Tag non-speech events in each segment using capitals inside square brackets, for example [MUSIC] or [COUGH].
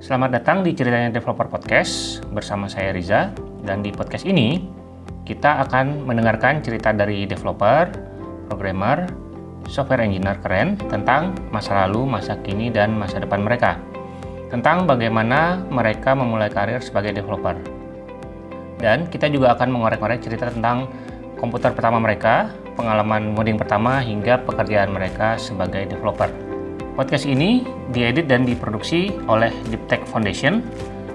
Selamat datang di Ceritanya Developer Podcast bersama saya Riza dan di podcast ini kita akan mendengarkan cerita dari developer, programmer, software engineer keren tentang masa lalu, masa kini, dan masa depan mereka. Tentang bagaimana mereka memulai karir sebagai developer. Dan kita juga akan mengorek-ngorek cerita tentang komputer pertama mereka, pengalaman modding pertama, hingga pekerjaan mereka sebagai developer. Podcast ini diedit dan diproduksi oleh Deep Tech Foundation,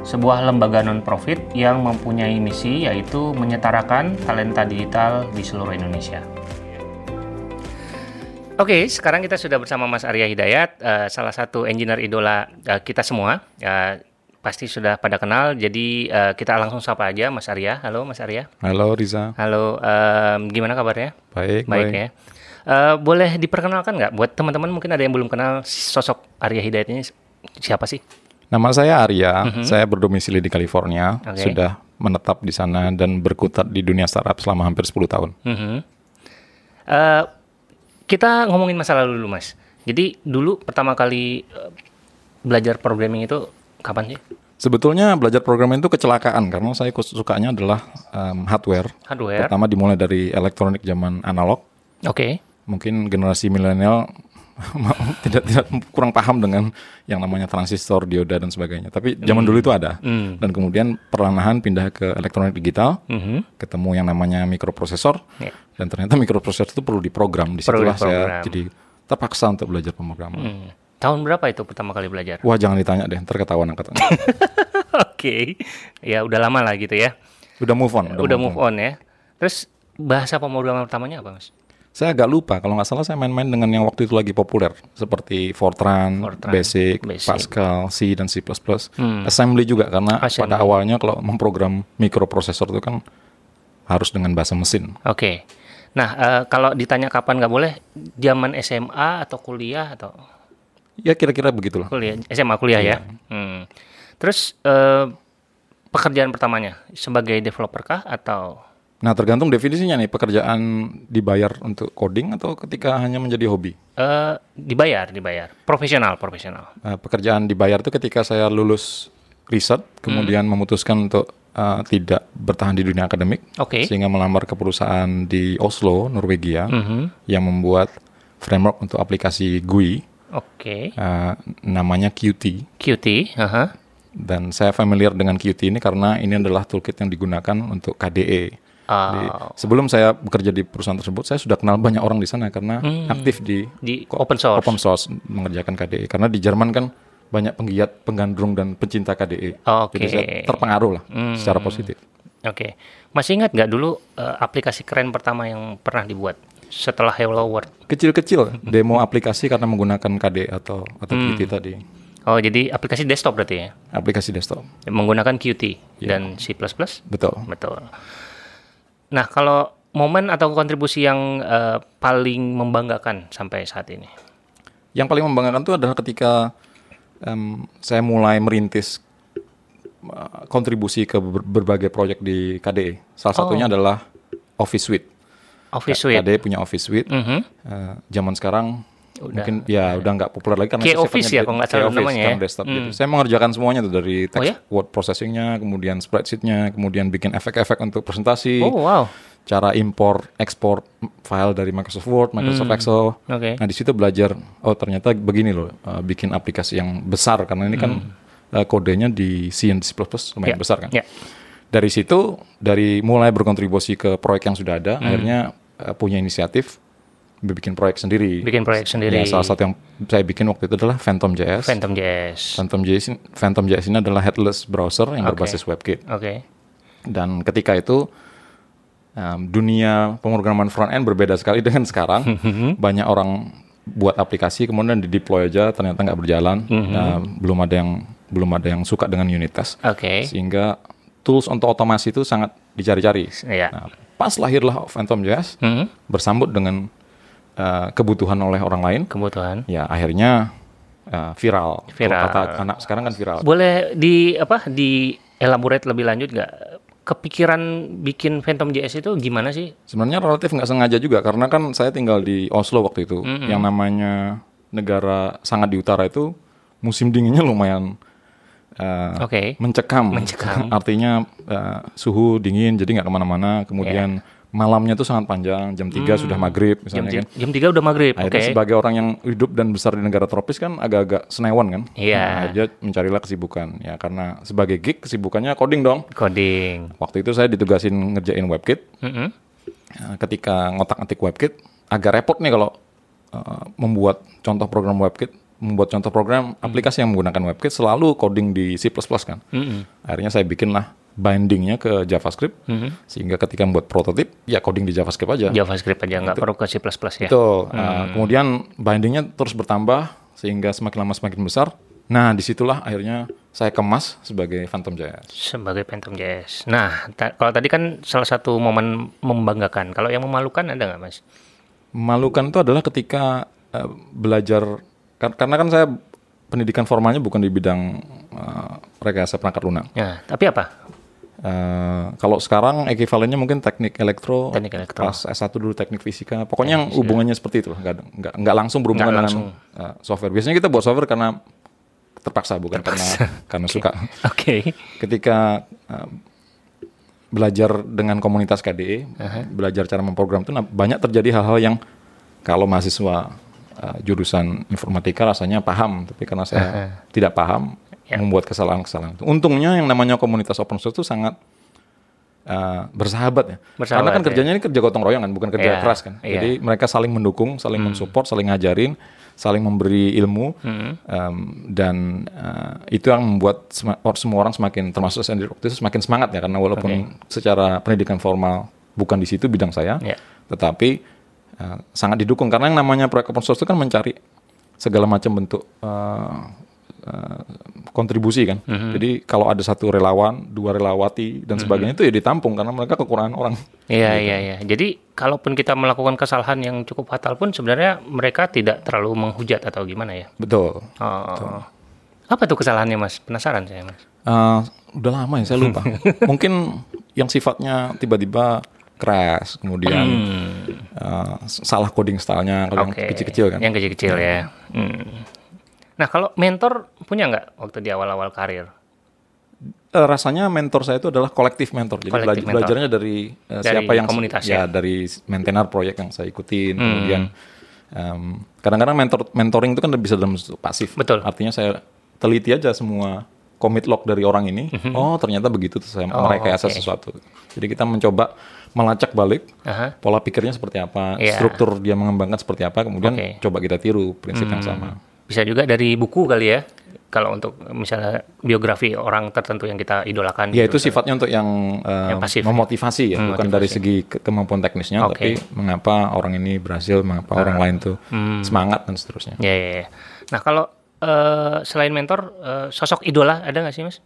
sebuah lembaga non-profit yang mempunyai misi yaitu menyetarakan talenta digital di seluruh Indonesia. Oke, sekarang kita sudah bersama Mas Arya Hidayat, uh, salah satu engineer idola uh, kita semua. Uh, pasti sudah pada kenal, jadi uh, kita langsung sapa aja Mas Arya. Halo Mas Arya. Halo Riza. Halo, um, gimana kabarnya? Baik, baik. ya. Uh, boleh diperkenalkan nggak buat teman-teman mungkin ada yang belum kenal sosok Arya Hidayat ini siapa sih? Nama saya Arya, mm -hmm. saya berdomisili di California, Okay. sudah menetap di sana dan berkutat di dunia startup selama hampir 10 tahun. Mhm. Uh, kita ngomongin masa lalu dulu mas. Jadi dulu pertama kali uh, belajar programming itu kapan sih? Sebetulnya belajar programming itu kecelakaan karena saya sukanya adalah um, hardware. Hardware. Pertama dimulai dari elektronik zaman analog. Oke. Mungkin generasi milenial [LAUGHS] tidak tidak kurang paham dengan yang namanya transistor, dioda dan sebagainya. Tapi zaman Hmm. dulu itu ada. Hmm. Dan kemudian perlahan-lahan pindah ke elektronik digital, Mhm. ketemu yang namanya mikroprosesor. Ya. Dan ternyata mikroprosesor itu perlu diprogram. Di situlah diprogram. saya jadi terpaksa untuk belajar pemrograman. Hmm. Tahun berapa itu pertama kali belajar? Wah jangan ditanya deh, ntar ketahuan angkatan. [LAUGHS] Oke. Ya udah lama lah gitu ya. udah move on. Udah, move on ya. Terus bahasa pemrograman pertamanya apa mas? Saya agak lupa, kalau nggak salah saya main-main dengan yang waktu itu lagi populer. Seperti Fortran, Fortran, Basic, Basic. Pascal, C, dan C++. Hmm. Assembly juga, karena Assembly. pada awalnya kalau memprogram mikroprosesor itu kan harus dengan bahasa mesin. Oke. Nah eh, kalau ditanya kapan nggak boleh, zaman SMA atau kuliah atau Ya kira-kira begitulah. kuliah SMA kuliah ya. Hmm. Terus eh, pekerjaan pertamanya sebagai developer kah atau Nah tergantung definisinya nih, pekerjaan dibayar untuk coding atau ketika hanya menjadi hobi. eh, dibayar dibayar profesional profesional? Uh, pekerjaan dibayar itu ketika saya lulus riset, kemudian memutuskan untuk uh, tidak bertahan di dunia akademik, Oke. sehingga melamar ke perusahaan di Oslo, Norwegia, Mhm. yang membuat framework untuk aplikasi GUI, Oke. uh, namanya Qt. Qt. aha. Dan saya familiar dengan Qt ini karena ini adalah toolkit yang digunakan untuk KDE. Di- Ah, sebelum saya bekerja di perusahaan tersebut, saya sudah kenal banyak orang di sana karena aktif di di open source. open source mengerjakan KDE. Karena di Jerman kan banyak penggiat, penggandrung dan pencinta KDE. Oke. Jadi saya terpengaruh lah secara positif. Oke. Masih ingat nggak dulu eh, aplikasi keren pertama yang pernah dibuat setelah Hello World? Kecil-kecil demo aplikasi karena menggunakan KDE atau atau Qt tadi. Oh, jadi aplikasi desktop berarti ya? Aplikasi desktop. Menggunakan Qt Iya. dan C++? Betul. Betul. Nah, kalau momen atau kontribusi yang eh, paling membanggakan sampai saat ini? Yang paling membanggakan itu adalah ketika em, saya mulai merintis uh, kontribusi ke ber- berbagai proyek di KDE. Salah satunya adalah Office Suite. Office Suite. KDE punya Office Suite. Mhm. Eh, zaman sekarang Udah. mungkin ya udah nggak populer lagi karena Office ya, kalau nggak salah namanya kan ya. desktop gitu. Saya mengerjakan semuanya tuh dari text Oh ya? word processingnya, kemudian spreadsheetnya, kemudian bikin efek-efek untuk presentasi, Oh, wow. cara import, ekspor file dari Microsoft Word, Microsoft Excel. Hmm. Oke. Nah di situ belajar, oh ternyata begini loh, uh, bikin aplikasi yang besar karena ini kan uh, kodenya di C dan C++ lumayan Hmm. Ya, besar kan. ya. Dari situ, dari mulai berkontribusi ke proyek yang sudah ada, Hmm. akhirnya uh, punya inisiatif bikin proyek sendiri. Bikin proyek sendiri. Ya, salah satu yang saya bikin waktu itu adalah Phantom JS. Phantom JS. Phantom JS, Phantom JS ini adalah headless browser yang Oke. berbasis WebKit. Oke. Dan ketika itu um, dunia pemrograman front end berbeda sekali [LAUGHS] dengan sekarang. Banyak orang buat aplikasi kemudian di deploy aja ternyata nggak berjalan. Nah, belum ada yang belum ada yang suka dengan unit test. Oke. Sehingga tools untuk otomasi itu sangat dicari-cari. Iya. Nah, pas lahirlah Phantom JS Mhm. bersambut dengan uh, kebutuhan oleh orang lain. Kebutuhan. Ya akhirnya uh, viral. Viral. Kata anak sekarang kan viral. Boleh di apa di elaborate lebih lanjut nggak? Kepikiran bikin Phantom JS itu gimana sih? Sebenarnya relatif nggak sengaja juga karena kan saya tinggal di Oslo waktu itu. Yang namanya negara sangat di utara itu musim dinginnya lumayan uh, Oke. mencekam. Mencekam. [LAUGHS] Artinya uh, suhu dingin jadi nggak ke mana-mana. Kemudian malamnya tuh sangat panjang. Jam 3 sudah maghrib Jam, misalnya kan. jam 3 udah maghrib. Oke. Akhirnya sebagai orang yang hidup dan besar di negara tropis kan agak-agak senewan kan. Iya. Nah, dia mencarilah kesibukan. Ya karena sebagai geek kesibukannya coding dong. Coding. Waktu itu saya ditugasin ngerjain WebKit. Mm-mm. Nah, ketika ngotak-atik WebKit agak repot nih kalau uh, membuat contoh program WebKit, membuat contoh program aplikasi yang menggunakan WebKit selalu coding di C++ kan. Mm-mm. Akhirnya saya bikinlah bindingnya ke JavaScript sehingga ketika membuat prototip ya coding di JavaScript aja. JavaScript aja nggak perlu ke C++ ya. Betul. Nah, kemudian bindingnya terus bertambah sehingga semakin lama semakin besar. Nah di situlah akhirnya saya kemas sebagai Phantom JS. Sebagai Phantom JS. Nah, ta- kalau tadi kan salah satu momen membanggakan. Kalau yang memalukan ada nggak, Mas? Memalukan itu adalah ketika eh, belajar kar- karena kan saya pendidikan formalnya bukan di bidang eh, rekayasa perangkat lunak. Ya, tapi apa? Eh, kalau sekarang ekivalennya mungkin teknik elektro, Teknik elektro. pas S1 dulu teknik fisika. Pokoknya yang hubungannya seperti itu, nggak, nggak, nggak langsung berhubungan Nggak dengan eh, software. Biasanya kita buat software karena terpaksa, bukan karena [LAUGHS] karena suka. Oke. Ketika eh, belajar dengan komunitas KDE, belajar cara memprogram itu nah, banyak terjadi hal-hal yang kalau mahasiswa eh, jurusan informatika rasanya paham, tapi karena saya tidak paham, Ya. membuat kesalahan-kesalahan. itu. Untungnya yang namanya komunitas open source itu sangat eh, bersahabat ya. Bersahabat, karena kan ya. kerjanya ini kerja gotong royong kan, bukan kerja Ya, keras kan. iya. Jadi mereka saling mendukung, saling Hmm. mensupport, saling ngajarin, saling memberi ilmu, Hmm. em, dan eh, itu yang membuat sema- semua orang semakin termasuk saya sendiri waktu itu semakin semangat ya karena walaupun secara pendidikan formal bukan di situ bidang saya, Ya. tetapi eh, sangat didukung karena yang namanya proyek open source itu kan mencari segala macam bentuk eh, kontribusi kan. Mhm. Jadi kalau ada satu relawan, dua relawati dan sebagainya itu ya ditampung karena mereka kekurangan orang. Iya, iya, iya. Jadi, kalaupun kita melakukan kesalahan yang cukup fatal pun sebenarnya mereka tidak terlalu menghujat atau gimana ya? Betul. Oh. Apa tuh kesalahannya, Mas? Penasaran saya, Mas. Eh, udah lama ya saya lupa. [LAUGHS] Mungkin yang sifatnya tiba-tiba crash, kemudian eh, salah coding stylenya kalau Oke. yang kecil-kecil kan. Yang kecil-kecil ya. Hmm. Nah, kalau mentor punya nggak waktu di awal-awal karir? Eh, rasanya mentor saya itu adalah kolektif mentor. Jadi Kolektif mentor. belajarnya dari, eh, Dari siapa yang komunitas ya, ya? dari maintainer proyek yang saya ikutin. Hmm. Kemudian em, kadang-kadang mentor mentoring itu kan bisa dalam pasif. Betul. Artinya saya teliti aja semua commit log dari orang ini. Oh ternyata begitu tuh saya. Oh, merekayasa oke. sesuatu. Jadi kita mencoba melacak balik Aha. pola pikirnya seperti apa, Iya. struktur dia mengembangkan seperti apa, kemudian. Hmm. coba kita tiru prinsip yang sama. Bisa juga dari buku kali ya. Kalau untuk misalnya biografi orang tertentu yang kita idolakan. Ya gitu. itu sifatnya untuk yang, eh, Yang pasif, memotivasi ya, Hmm, bukan dari segi ke- kemampuan teknisnya, Oke. tapi mengapa orang ini berhasil, mengapa orang lain tuh Hmm. semangat dan seterusnya. Ya, ya, ya. Nah, kalau eh, selain mentor, eh, sosok idola ada nggak sih, Mas?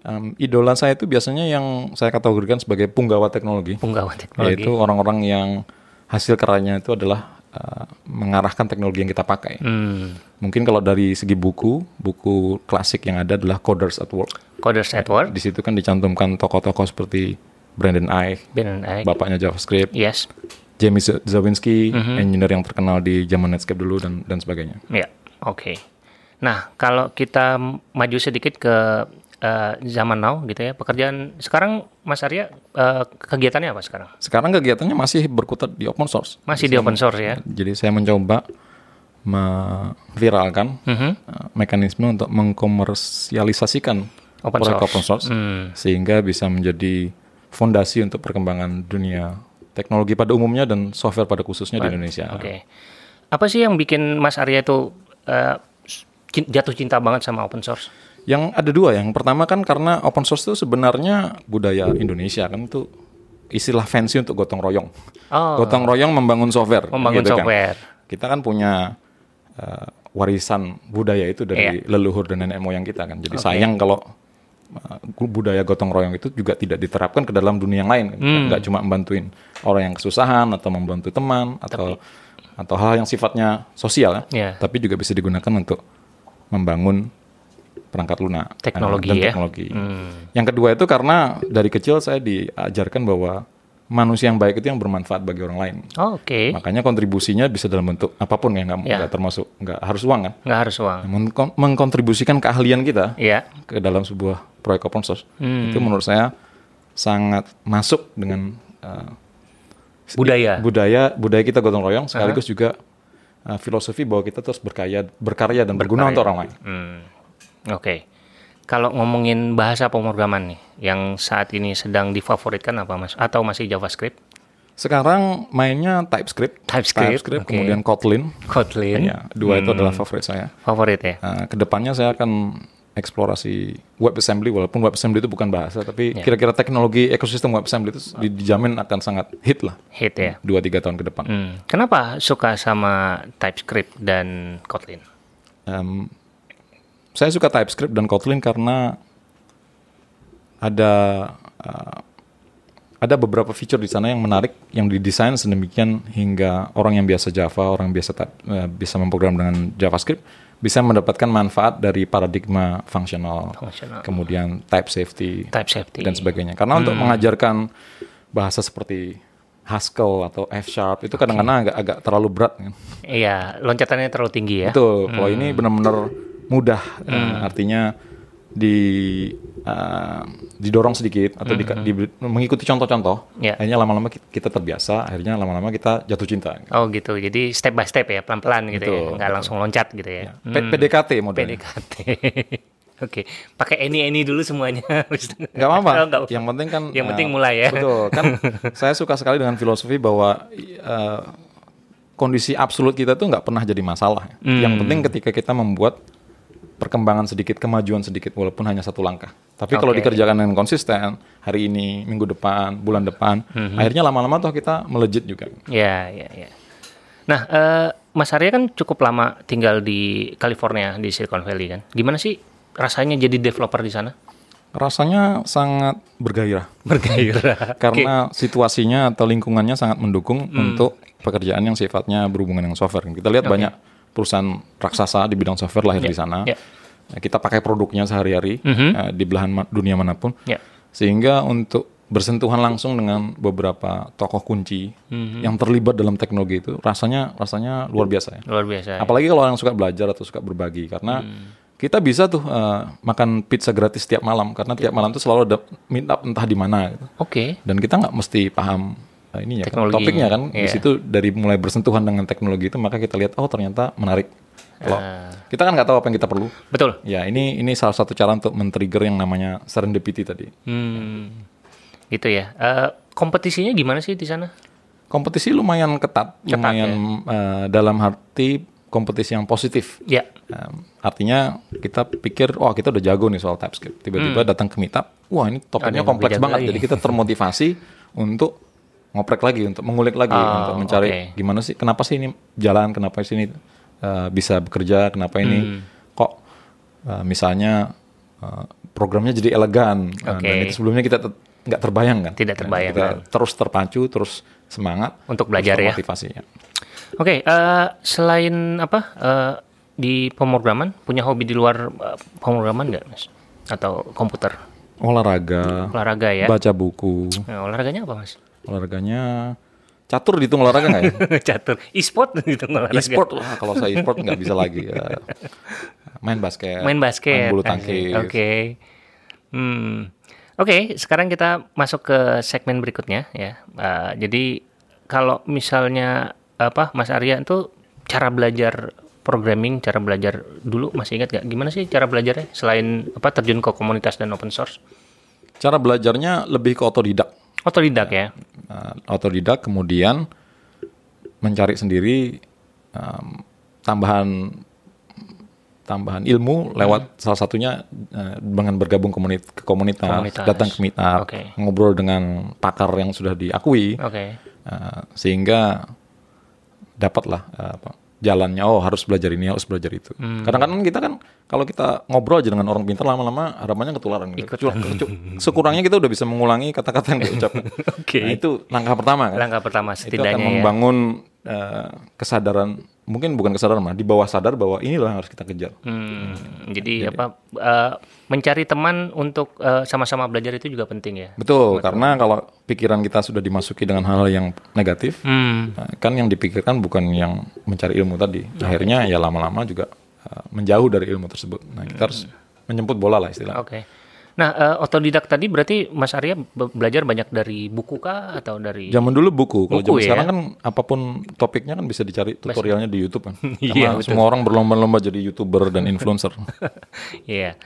Em, idola saya itu biasanya yang saya kategorikan sebagai punggawa teknologi, Penggawa teknologi. yaitu orang-orang yang hasil karyanya itu adalah eh, mengarahkan teknologi yang kita pakai. Hmm. Mungkin kalau dari segi buku, buku klasik yang ada adalah Coders at Work. Coders at Work, Di situ kan dicantumkan tokoh-tokoh seperti Brandon Eich, and I. bapaknya JavaScript, Yes. Jamie Z- Zawinski, Mhm. engineer yang terkenal di zaman Netscape dulu dan dan sebagainya. Ya, oke. Nah, kalau kita maju sedikit ke eh, zaman now gitu ya, pekerjaan sekarang Mas Arya eh, kegiatannya apa sekarang? Sekarang kegiatannya masih berkutat di open source. Masih di open source ya? Jadi saya mencoba memviralkan Mhm. uh, mekanisme untuk mengkomersialisasikan Open source. open source Hmm. sehingga bisa menjadi fondasi untuk perkembangan dunia teknologi pada umumnya dan software pada khususnya di Indonesia. Oke. Apa sih yang bikin Mas Arya itu eh, cin- jatuh cinta banget sama open source? Yang ada dua, yang pertama kan karena open source itu sebenarnya budaya Indonesia kan itu istilah fancy untuk gotong royong. Oh, Gotong royong membangun software. membangun gitu kan. software. Kita kan punya uh, warisan budaya itu dari leluhur dan nenek moyang kita kan. Jadi sayang kalau uh, budaya gotong royong itu juga tidak diterapkan ke dalam dunia yang lain. kan. Nggak cuma membantuin orang yang kesusahan atau membantu teman atau atau hal yang sifatnya sosial ya. Iya. Tapi juga bisa digunakan untuk membangun perangkat lunak Teknologi dan ya. teknologi. Hmm. Yang kedua itu karena dari kecil saya diajarkan bahwa manusia yang baik itu yang bermanfaat bagi orang lain. Oh, Oke. Makanya kontribusinya bisa dalam bentuk apa pun ya, nggak Ya. termasuk nggak harus uang kan. Nggak harus uang. Mengkon- mengkontribusikan keahlian kita Iya. ke dalam sebuah proyek open source Hmm. itu menurut saya sangat masuk dengan uh, Budaya. budaya budaya kita gotong royong sekaligus juga uh, filosofi bahwa kita terus berkarya berkarya dan berguna untuk orang lain. Hmm. Oke. Kalau ngomongin bahasa pemrograman nih, yang saat ini sedang difavoritkan apa mas? Atau masih JavaScript? Sekarang mainnya TypeScript, TypeScript, oke. kemudian Kotlin. Kotlin? Ya, dua itu adalah favorit saya. Favorit ya? Uh, ke depannya saya akan eksplorasi WebAssembly walaupun WebAssembly itu bukan bahasa tapi Ya. kira-kira teknologi ekosistem WebAssembly itu di- dijamin akan sangat hit lah Hit ya? dua tiga tahun ke depan. Hmm. Kenapa suka sama TypeScript dan Kotlin? Em, saya suka TypeScript dan Kotlin karena ada uh, ada beberapa feature di sana yang menarik yang didesain sedemikian hingga orang yang biasa Java, orang yang biasa eh, bisa memprogram dengan JavaScript bisa mendapatkan manfaat dari paradigma fungsional, kemudian type safety, Type safety. dan sebagainya. Karena untuk mengajarkan bahasa seperti Haskell atau F Sharp itu kadang-kadang agak agak terlalu berat kan. Iya, loncatannya terlalu tinggi ya? Betul. Kalau ini benar-benar mudah, eh, artinya di eh, didorong sedikit atau di, di- mengikuti contoh-contoh, Ya. akhirnya lama-lama ki- kita terbiasa, akhirnya lama-lama kita jatuh cinta. Oh gitu, jadi step by step ya, pelan-pelan gitu ya, Betul, nggak langsung loncat gitu ya. P- PDKT modelnya. PDKT. [LAUGHS] Oke, pakai any any dulu semuanya. [LAUGHS] Gak apa-apa. Oh, nggak. Yang penting kan. Yang eh, penting mulai ya. Betul. Kan [LAUGHS] saya suka sekali dengan filosofi bahwa eh, kondisi absolut kita tuh nggak pernah jadi masalah. Hmm. Yang penting ketika kita membuat perkembangan sedikit, kemajuan sedikit, walaupun hanya satu langkah. Tapi kalau Oke. dikerjakan dengan konsisten, hari ini, minggu depan, bulan depan, Hmm. akhirnya lama-lama toh kita melejit juga. Ya, ya, ya. Nah, eh, Mas Arya kan cukup lama tinggal di California di Silicon Valley kan. Gimana sih rasanya jadi developer di sana? Rasanya sangat bergairah. Bergairah. [LAUGHS] karena situasinya atau lingkungannya sangat mendukung Hmm. untuk pekerjaan yang sifatnya berhubungan dengan software. Kita lihat banyak perusahaan raksasa di bidang software lahir di sana. ya. Nah, Kita pakai produknya sehari-hari eh, di belahan ma- dunia mana pun, Ya. sehingga untuk bersentuhan langsung dengan beberapa tokoh kunci Mhm. yang terlibat dalam teknologi itu rasanya rasanya luar biasa ya. Luar biasa. Apalagi kalau orang suka belajar atau suka berbagi karena kita bisa tuh eh, makan pizza gratis tiap malam karena tiap malam tuh selalu ada meet up entah di mana gitu Oke. dan kita nggak mesti paham uh, ininya kan, topiknya kan di iya. situ dari mulai bersentuhan dengan teknologi itu maka kita lihat oh ternyata menarik kalau Ah. kita kan nggak tahu apa yang kita perlu Betul. ya ini ini salah satu cara untuk men-trigger yang namanya serendipity tadi Hmm. Gitu ya. Eh, kompetisinya gimana sih di sana? kompetisi lumayan ketat, Ketat, lumayan ya. uh, dalam arti kompetisi yang positif Ya. Um, artinya kita pikir, oh kita udah jago nih soal TypeScript. Tiba-tiba datang ke meetup, wah ini Hmm. Topiknya kompleks banget. lagi. Jadi kita termotivasi [LAUGHS] untuk ngoprek lagi, untuk mengulik lagi, Oh, untuk mencari oke. gimana sih, kenapa sih ini jalan, kenapa sih ini uh, bisa bekerja, kenapa ini Hmm. kok uh, misalnya uh, programnya jadi elegan. Uh, Oke. dan itu sebelumnya kita nggak terbayang kan. Tidak terbayang, Kita kan. terus terpacu, terus semangat Untuk belajar terus ya. termotivasi, ya. Oke, eh, selain apa eh, di pemrograman, punya hobi di luar eh, pemrograman nggak, Mas? Atau komputer, Olahraga, olahraga ya? baca buku. Nah, olahraganya apa, Mas? Olahraganya catur dihitung olahraga nggak ya? [LAUGHS] Catur, e-sport gitu olahraga. E-sport lah, kalau saya e-sport nggak bisa lagi. Ya. Main basket. Main basket. Main bulu tangkis. Oke. Hmm. Oke, sekarang kita masuk ke segmen berikutnya ya. Eh, jadi kalau misalnya apa Mas Arya itu cara belajar programming, cara belajar dulu masih ingat nggak? Gimana sih cara belajarnya selain apa terjun ke komunitas dan open source? Cara belajarnya lebih ke otodidak. Otodidak ya. Nah, otodidak kemudian mencari sendiri um, tambahan tambahan ilmu lewat salah satunya uh, dengan bergabung komunit ke komunitas, Komunitas. datang ke meetup, Oke. ngobrol dengan pakar yang sudah diakui. Oke. Uh, sehingga dapatlah uh, apa, jalannya oh harus belajar ini harus belajar itu Hmm. kadang-kadang kita kan kalau kita ngobrol aja dengan orang pintar lama-lama harapannya ketularan gitu. Sekurangnya kita udah bisa mengulangi kata-kata yang diucapkan [LAUGHS] Oke. nah itu langkah pertama kan Langkah pertama itu akan setidaknya ya. Eh, kesadaran mungkin bukan kesadaran mah di bawah sadar bahwa inilah yang harus kita kejar. Hmm, jadi apa eh, mencari teman untuk eh, sama-sama belajar itu juga penting ya. Betul, karena kalau pikiran kita sudah dimasuki dengan hal yang negatif, Hmm, kan yang dipikirkan bukan yang mencari ilmu tadi. Akhirnya ya lama-lama juga eh, menjauh dari ilmu tersebut. Nah, kita harus menjemput bola lah istilahnya. oke. Nah, eh, otodidak tadi berarti Mas Arya be- belajar banyak dari buku kah atau dari Zaman dulu buku, kalau zaman ya? sekarang kan apa pun topiknya kan bisa dicari tutorialnya di YouTube kan. [LAUGHS] Iya, semua orang berlomba-lomba jadi YouTuber dan influencer. [LAUGHS] Iya.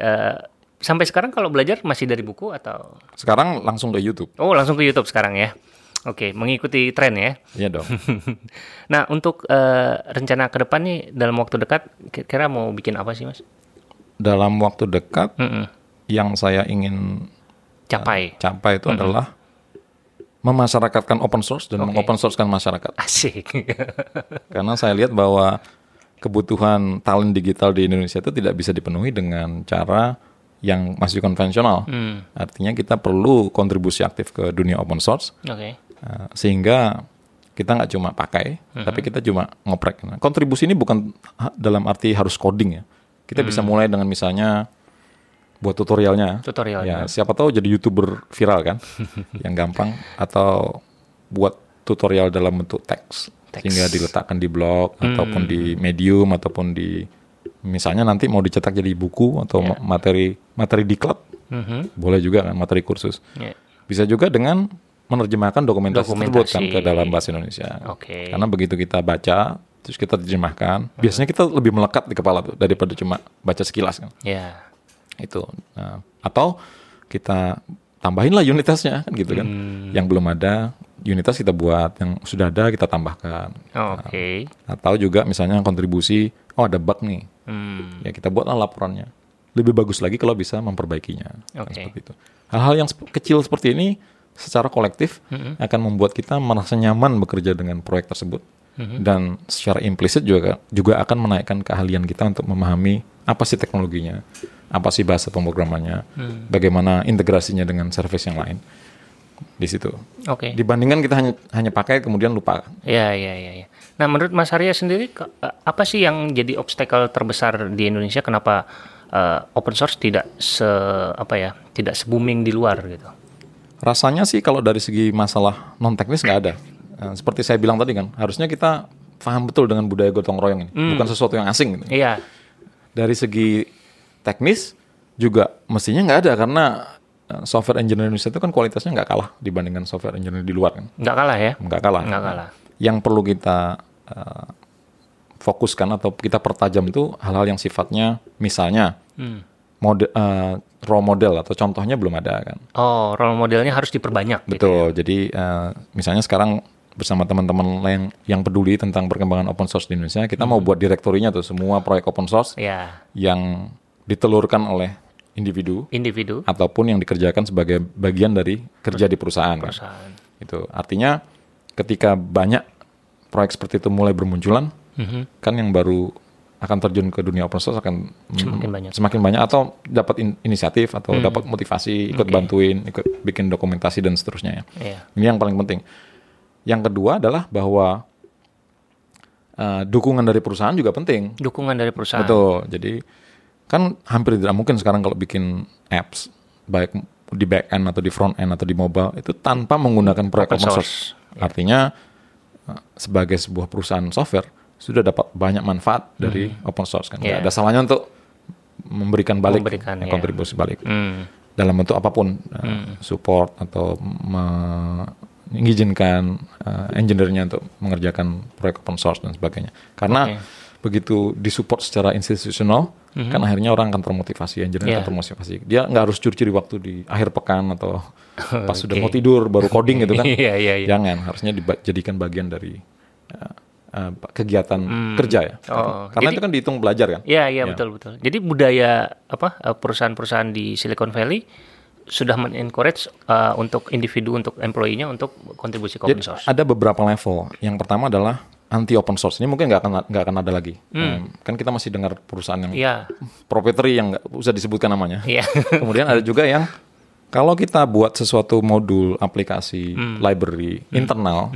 Eh, sampai sekarang kalau belajar masih dari buku atau Sekarang langsung ke YouTube. Oh, langsung ke YouTube sekarang ya. Oke, mengikuti tren ya. Iya dong. [LAUGHS] Nah, untuk eh, rencana ke depan nih dalam waktu dekat kira-kira mau bikin apa sih, Mas? Dalam waktu dekat Mm-mm. Yang saya ingin Capai. capai itu adalah memasyarakatkan open source dan Oke. mengopen sourcekan masyarakat. Asik. [LAUGHS] Karena saya lihat bahwa kebutuhan talent digital di Indonesia itu tidak bisa dipenuhi dengan cara yang masih konvensional. Hmm, Artinya kita perlu kontribusi aktif ke dunia open source Oke. uh, sehingga kita nggak cuma pakai, tapi kita cuma ngoprek. Nah, kontribusi ini bukan dalam arti harus coding ya. Kita bisa mulai dengan misalnya buat tutorialnya. Tutorial. Ya, siapa tahu jadi youtuber viral kan, [LAUGHS] yang gampang atau buat tutorial dalam bentuk teks, sehingga diletakkan di blog ataupun di medium ataupun di misalnya nanti mau dicetak jadi buku atau ma- materi materi di klub Mhm. boleh juga kan materi kursus. Ya. Bisa juga dengan menerjemahkan dokumentasi, tersebut kan Dokumentasi. ke dalam bahasa Indonesia. Oke. Karena begitu kita baca terus kita terjemahkan, biasanya kita lebih melekat di kepala tuh daripada cuma baca sekilas kan Ya. Itu. Nah, atau kita tambahin lah unitasnya kan gitu kan. Hmm. yang belum ada unitas kita buat yang sudah ada kita tambahkan. Oke. atau juga misalnya kontribusi oh ada bug nih. Hmm. ya kita buatlah laporannya. Lebih bagus lagi kalau bisa memperbaikinya. Kan Oke. seperti itu. Hal-hal yang sep- kecil seperti ini secara kolektif akan membuat kita merasa nyaman bekerja dengan proyek tersebut. Dan secara implisit juga juga akan menaikkan keahlian kita untuk memahami apa sih teknologinya apa sih bahasa pemrogramannya bagaimana integrasinya dengan service yang lain di situ Oke. dibandingkan kita hanya hanya pakai kemudian lupa Ya, ya, ya, ya. Nah, menurut Mas Arya sendiri, eh, apa sih yang jadi obstacle terbesar di Indonesia? Kenapa eh, open source tidak se apa ya, tidak se booming di luar gitu? Rasanya sih kalau dari segi masalah non teknis nggak ada. Nah, seperti saya bilang tadi kan, harusnya kita paham betul dengan budaya gotong royong ini, bukan sesuatu yang asing. Gitu. Iya, Dari segi teknis juga mestinya nggak ada karena eh, software engineer Indonesia itu kan kualitasnya nggak kalah dibandingkan software engineer di luar kan, nggak kalah ya? nggak kalah. Nggak kalah. Yang perlu kita eh, fokuskan atau kita pertajam itu hal-hal yang sifatnya misalnya Hmm. mode, eh, role model atau contohnya belum ada kan. Oh, role modelnya harus diperbanyak. Gitu. Betul. Jadi eh, misalnya sekarang bersama teman-teman lain yang peduli tentang perkembangan open source di Indonesia, kita mau buat direktorinya tuh semua proyek open source Ya, yang ditelurkan oleh individu individu, ataupun yang dikerjakan sebagai bagian dari kerja di perusahaan. kan. perusahaan. Itu artinya ketika banyak proyek seperti itu mulai bermunculan, Mhm. kan yang baru akan terjun ke dunia open source akan Semakin banyak. semakin banyak atau dapat in- inisiatif atau dapat motivasi ikut Oke. bantuin ikut bikin dokumentasi dan seterusnya ya Iya. ini yang paling penting yang kedua adalah bahwa eh, dukungan dari perusahaan juga penting Dukungan dari perusahaan. betul jadi kan hampir tidak mungkin sekarang kalau bikin apps baik di back end atau di front end atau di mobile itu tanpa menggunakan proyek Open source. source, artinya eh, sebagai sebuah perusahaan software sudah dapat banyak manfaat dari open source kan. Yeah. Ada salahnya untuk memberikan balik, Memberikan, ya. kontribusi balik Hmm. dalam bentuk apa pun, eh, support atau mengizinkan eh, engineer-nya untuk mengerjakan proyek open source dan sebagainya. Karena Oke. Begitu disupport secara institusional, kan akhirnya orang akan termotivasi, engineer Yeah. akan termotivasi. Dia nggak harus curi-curi waktu di akhir pekan atau [LAUGHS] pas sudah mau tidur baru coding gitu kan. [LAUGHS] Iya, iya, iya. Jangan, harusnya dijadikan bagian dari eh, eh, kegiatan kerja ya. Oh, Karena jadi- itu kan dihitung belajar kan. Iya, iya betul betul. Jadi budaya apa eh, perusahaan-perusahaan di Silicon Valley sudah men-encourage eh, untuk individu untuk employee-nya untuk kontribusi ke open Jadi source. ada beberapa level. Yang pertama adalah anti open source. Ini mungkin nggak akan nggak akan ada lagi. Um, kan kita masih dengar perusahaan yang Iya. proprietary yang nggak usah disebutkan namanya. Iya. [LAUGHS] Kemudian ada juga yang Kalau kita buat sesuatu modul aplikasi Hmm. library internal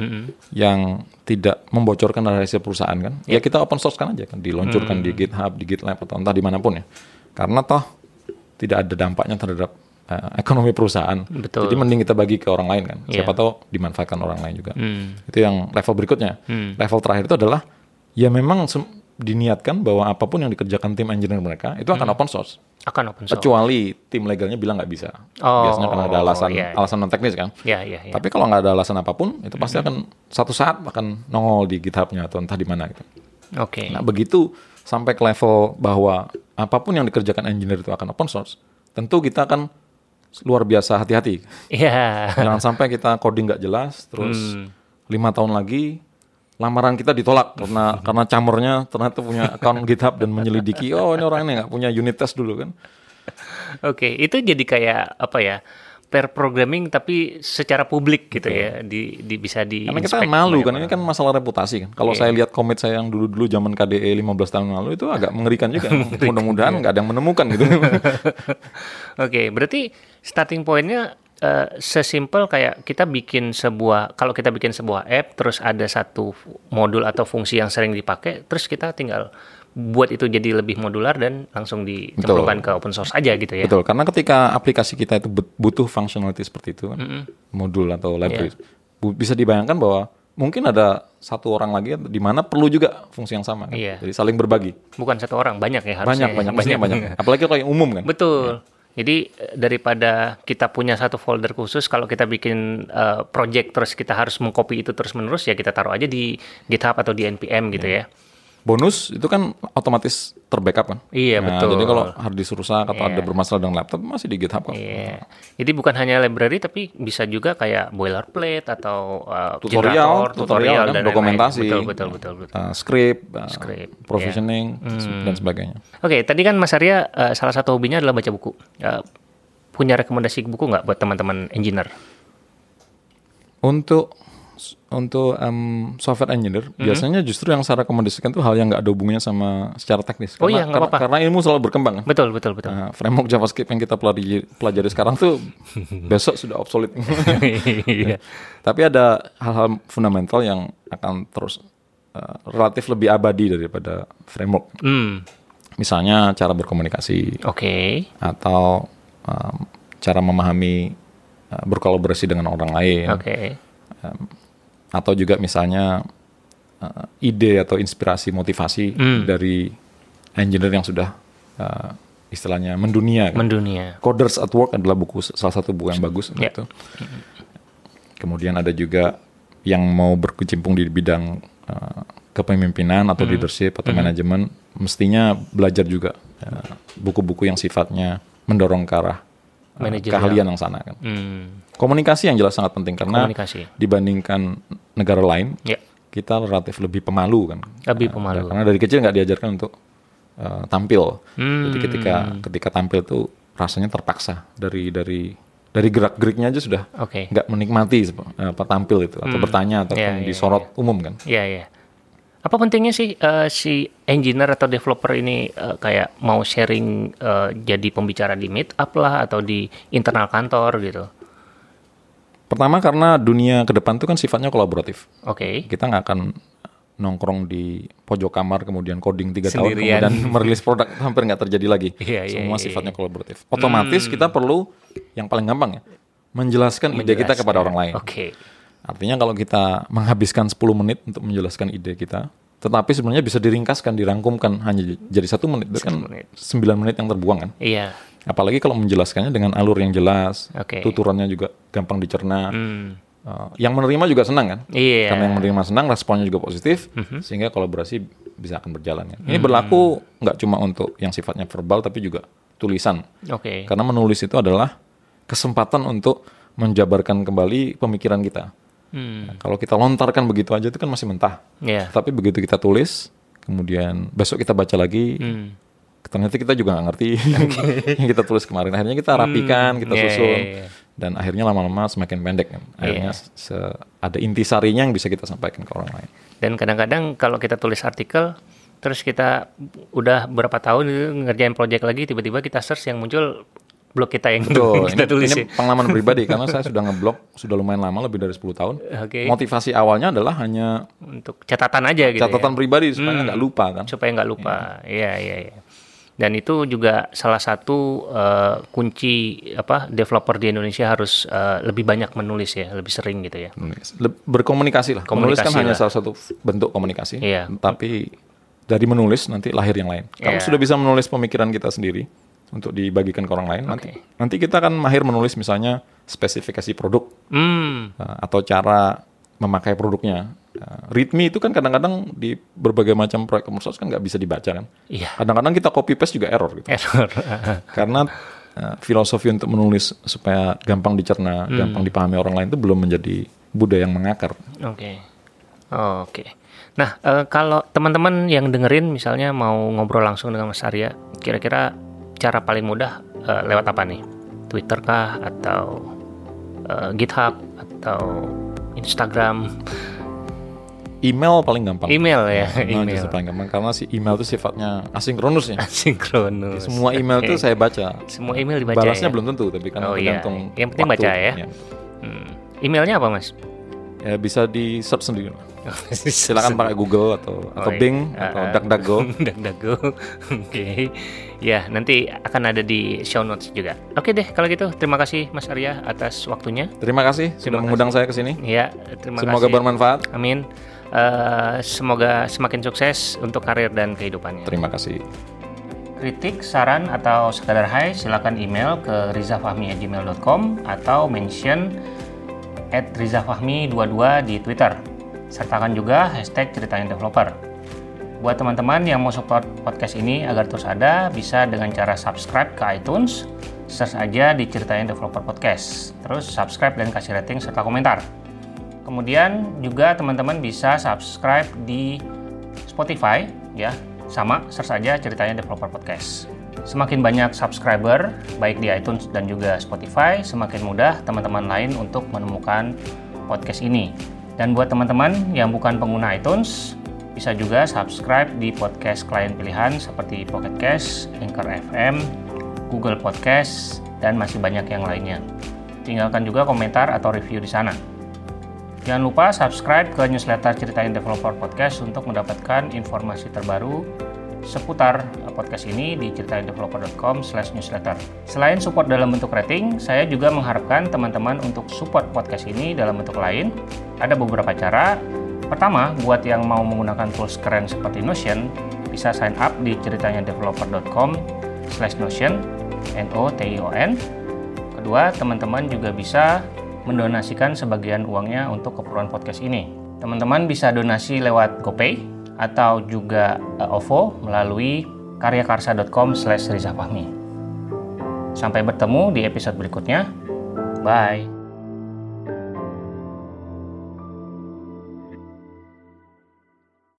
yang tidak membocorkan rahasia perusahaan kan, ya kita open source kan aja kan, diluncurkan Hmm. di GitHub, di GitLab atau entah di mana pun ya. Karena toh tidak ada dampaknya terhadap eh, ekonomi perusahaan. Betul. Jadi mending kita bagi ke orang lain kan. Iya. Siapa tahu dimanfaatkan orang lain juga. Hmm. Itu yang level berikutnya. Level terakhir itu adalah ya memang diniatkan bahwa apa pun yang dikerjakan tim engineer mereka itu akan open source. Akan open source. Kecuali tim legalnya bilang nggak bisa. Oh, Biasanya karena ada alasan iya, iya. alasan non teknis kan. Ya, ya, ya. Tapi kalau nggak ada alasan apa pun, itu pasti akan satu saat akan nongol di GitHub-nya atau entah di mana gitu. Oke. Nah begitu sampai ke level bahwa apa pun yang dikerjakan engineer itu akan open source, tentu kita akan luar biasa hati-hati. Iya. Jangan sampai kita coding nggak jelas, terus Hmm. lima tahun lagi lamaran kita ditolak karena [LAUGHS] karena camornya ternyata punya account GitHub dan menyelidiki oh ini orang ini nggak punya unit test dulu kan. Oke, itu jadi kayak apa ya? Pair programming tapi secara publik gitu ya, di, di bisa di Karena kita malu kan, ini kan masalah reputasi kan. Kalau saya lihat komit saya yang dulu-dulu zaman KDE 15 tahun lalu itu agak mengerikan juga. [LAUGHS] Mudah-mudahan nggak ada yang menemukan gitu. [LAUGHS] Oke, berarti starting pointnya eh, sesimpel kayak kita bikin sebuah kalau kita bikin sebuah app terus ada satu modul atau fungsi yang sering dipakai terus kita tinggal buat itu jadi lebih modular dan langsung dicemplungkan ke open source aja gitu ya. Betul, karena ketika aplikasi kita itu but- butuh functionality seperti itu kan, modul atau library, bu- bisa dibayangkan bahwa mungkin ada satu orang lagi di mana perlu juga fungsi yang sama kan. Iya. Jadi saling berbagi. Bukan satu orang, banyak ya harusnya. Banyak, banyak, mestinya banyak. Apalagi kalau yang umum kan. Betul. Jadi eh, daripada kita punya satu folder khusus, kalau kita bikin eh, project terus kita harus mengcopy itu terus menerus, ya kita taruh aja di GitHub atau di npm gitu ya. Bonus itu kan otomatis terbackup kan. Iya, Nah, betul. Jadi kalau hard disk rusak atau ada bermasalah dengan laptop masih di GitHub kok. Iya. Jadi bukan hanya library tapi bisa juga kayak boilerplate atau uh, Tutorial, generator, tutorial, kan, dan dokumentasi. lain-lain. Betul, betul, betul, betul. Uh, script, uh, Script, iya. provisioning Hmm. dan sebagainya. Oke, tadi kan Mas Arya uh, salah satu hobinya adalah baca buku. Uh, punya rekomendasi buku nggak buat teman-teman engineer? Untuk untuk em, software engineer Mm-hmm. biasanya justru yang saya rekomendasikan tuh hal yang nggak ada hubungannya sama secara teknis. Oh Karena- iya, karena, apa-apa. karena ilmu selalu berkembang kan. Betul, betul, betul. Nah, framework JavaScript yang kita pelajari, pelajari sekarang tuh [LAUGHS] besok sudah obsolete. [LAUGHS] Iya. Tapi ada hal-hal fundamental yang akan terus eh, relatif lebih abadi daripada framework. Hmm, Misalnya cara berkomunikasi oke. atau em, cara memahami eh, berkolaborasi dengan orang lain Oke. Atau juga misalnya eh, ide atau inspirasi motivasi Hmm. dari engineer yang sudah eh, istilahnya mendunia. kan. Mendunia. Coders at Work adalah buku salah satu buku yang bagus Ya. itu. Kemudian ada juga yang mau berkecimpung di bidang eh, kepemimpinan Hmm. atau leadership atau manajemen, mestinya belajar juga buku-buku yang sifatnya mendorong ke arah Manajerial. keahlian yang sana kan. Hmm, Komunikasi yang jelas sangat penting karena komunikasi. dibandingkan negara lain Ya, kita relatif lebih pemalu kan. lebih Nah, pemalu. Karena dari kecil nggak diajarkan untuk uh, tampil. Hmm. Jadi ketika ketika tampil tuh rasanya terpaksa dari dari dari gerak geriknya aja sudah nggak menikmati sep- apa tampil itu atau bertanya ataupun Iya, iya, disorot umum kan. Iya, iya. Apa pentingnya sih eh, si engineer atau developer ini eh, kayak mau sharing eh, jadi pembicara di meetup lah atau di internal kantor gitu? Pertama karena dunia ke depan tuh kan sifatnya kolaboratif. Oke. Kita nggak akan nongkrong di pojok kamar kemudian coding tiga tahun kemudian [LAUGHS] merilis produk hampir nggak terjadi lagi. Iya, iya, Semua iya, sifatnya kolaboratif. Otomatis Hmm. kita perlu yang paling gampang ya menjelaskan ide kita kepada orang lain. Oke. Artinya kalau kita menghabiskan 10 menit untuk menjelaskan ide kita, tetapi sebenarnya bisa diringkaskan, dirangkumkan hanya jadi satu menit, itu kan menit. 9 menit yang terbuang kan. Iya. Apalagi kalau menjelaskannya dengan alur yang jelas, Oke. tuturannya juga gampang dicerna. Hmm. Uh, yang menerima juga senang kan? Iya. Karena yang menerima senang, responnya juga positif, sehingga kolaborasi bisa akan berjalan. Kan? Ini berlaku nggak cuma untuk yang sifatnya verbal, tapi juga tulisan. Oke. Karena menulis itu adalah kesempatan untuk menjabarkan kembali pemikiran kita. Hmm. Nah, kalau kita lontarkan begitu aja itu kan masih mentah. Iya. Tapi begitu kita tulis, kemudian besok kita baca lagi, Hmm. ternyata kita juga nggak ngerti [LAUGHS] yang kita tulis kemarin. Akhirnya kita rapikan, kita Iya, susun, iya, iya. dan akhirnya lama-lama semakin pendek. Kan. Akhirnya se- ada intisarinya yang bisa kita sampaikan ke orang lain. Dan kadang-kadang kalau kita tulis artikel, terus kita udah berapa tahun ngerjain project lagi, tiba-tiba kita search yang muncul blog kita yang Betul, [LAUGHS] kita ini, tulis ini ya. pengalaman [LAUGHS] pribadi karena saya sudah ngeblog sudah lumayan lama lebih dari 10 tahun. Oke. Motivasi awalnya adalah hanya Untuk catatan aja gitu catatan ya. pribadi supaya nggak lupa kan. supaya nggak lupa. Iya, iya, iya. Dan itu juga salah satu eh, kunci apa developer di Indonesia harus eh, lebih banyak menulis ya, lebih sering gitu ya. Berkomunikasi lah. Menulis kan Komunikasi hanya lah. salah satu bentuk komunikasi. Iya. Tapi dari menulis nanti lahir yang lain. Kalau Iya. sudah bisa menulis pemikiran kita sendiri untuk dibagikan ke orang lain, nanti nanti kita akan mahir menulis misalnya spesifikasi produk Hmm, uh, atau cara memakai produknya. Uh, readme itu kan kadang-kadang di berbagai macam proyek komersial kan nggak bisa dibaca kan. iya. Kadang-kadang kita copy paste juga error gitu. Error. [LAUGHS] Karena uh, filosofi untuk menulis supaya gampang dicerna, Hmm. gampang dipahami orang lain itu belum menjadi budaya yang mengakar. Oke. Oke. Nah, eh, kalau teman-teman yang dengerin misalnya mau ngobrol langsung dengan Mas Arya, kira-kira cara paling mudah eh, lewat apa nih? Twitter kah atau eh, GitHub atau Instagram? Email paling gampang. Email ya, Email email. paling gampang karena si email itu sifatnya asinkronus ya. Sinkronus. Semua email itu saya baca. Semua email dibaca Balasnya ya? belum tentu, tapi kan Oh, iya. tergantung. Yang penting waktu. baca ya. Hmm. Emailnya apa, Mas? Ya, bisa di search sendiri. [LAUGHS] Silakan pakai Google atau atau Oh, iya. Bing Ah, atau ah. DuckDuckGo. [LAUGHS] DuckDuckGo. [LAUGHS] Oke. Ya, nanti akan ada di show notes juga. Oke deh, kalau gitu terima kasih Mas Arya atas waktunya. Terima kasih sudah Terima mengundang saya ke sini. Ya, terima Semoga kasih. bermanfaat. Amin. Eh, semoga semakin sukses untuk karir dan kehidupannya. Terima kasih. Kritik, saran, atau sekadar hai, silakan email ke rizafahmi@gmail.com atau mention at rizafahmi22 di Twitter. Sertakan juga hashtag ceritain developer. Buat teman-teman yang mau support podcast ini agar terus ada, bisa dengan cara subscribe ke iTunes, search aja di ceritain developer podcast. Terus subscribe dan kasih rating serta komentar. Kemudian juga teman-teman bisa subscribe di Spotify ya, sama search aja ceritanya developer podcast. Semakin banyak subscriber baik di iTunes dan juga Spotify, semakin mudah teman-teman lain untuk menemukan podcast ini. Dan buat teman-teman yang bukan pengguna iTunes, bisa juga subscribe di podcast klien pilihan seperti Pocket Cast, Anchor FM, Google Podcast, dan masih banyak yang lainnya. Tinggalkan juga komentar atau review di sana. Jangan lupa subscribe ke newsletter Ceritain Developer Podcast untuk mendapatkan informasi terbaru seputar podcast ini di ceritaindeveloper.com newsletter. Selain support dalam bentuk rating, saya juga mengharapkan teman-teman untuk support podcast ini dalam bentuk lain. Ada beberapa cara. Pertama, buat yang mau menggunakan tools keren seperti Notion, bisa sign up di ceritaindeveloper.com notion N-O-T-I-O-N. Kedua, teman-teman juga bisa mendonasikan sebagian uangnya untuk keperluan podcast ini. Teman-teman bisa donasi lewat GoPay atau juga eh, OVO melalui karyakarsa.com slash. Sampai bertemu di episode berikutnya. Bye.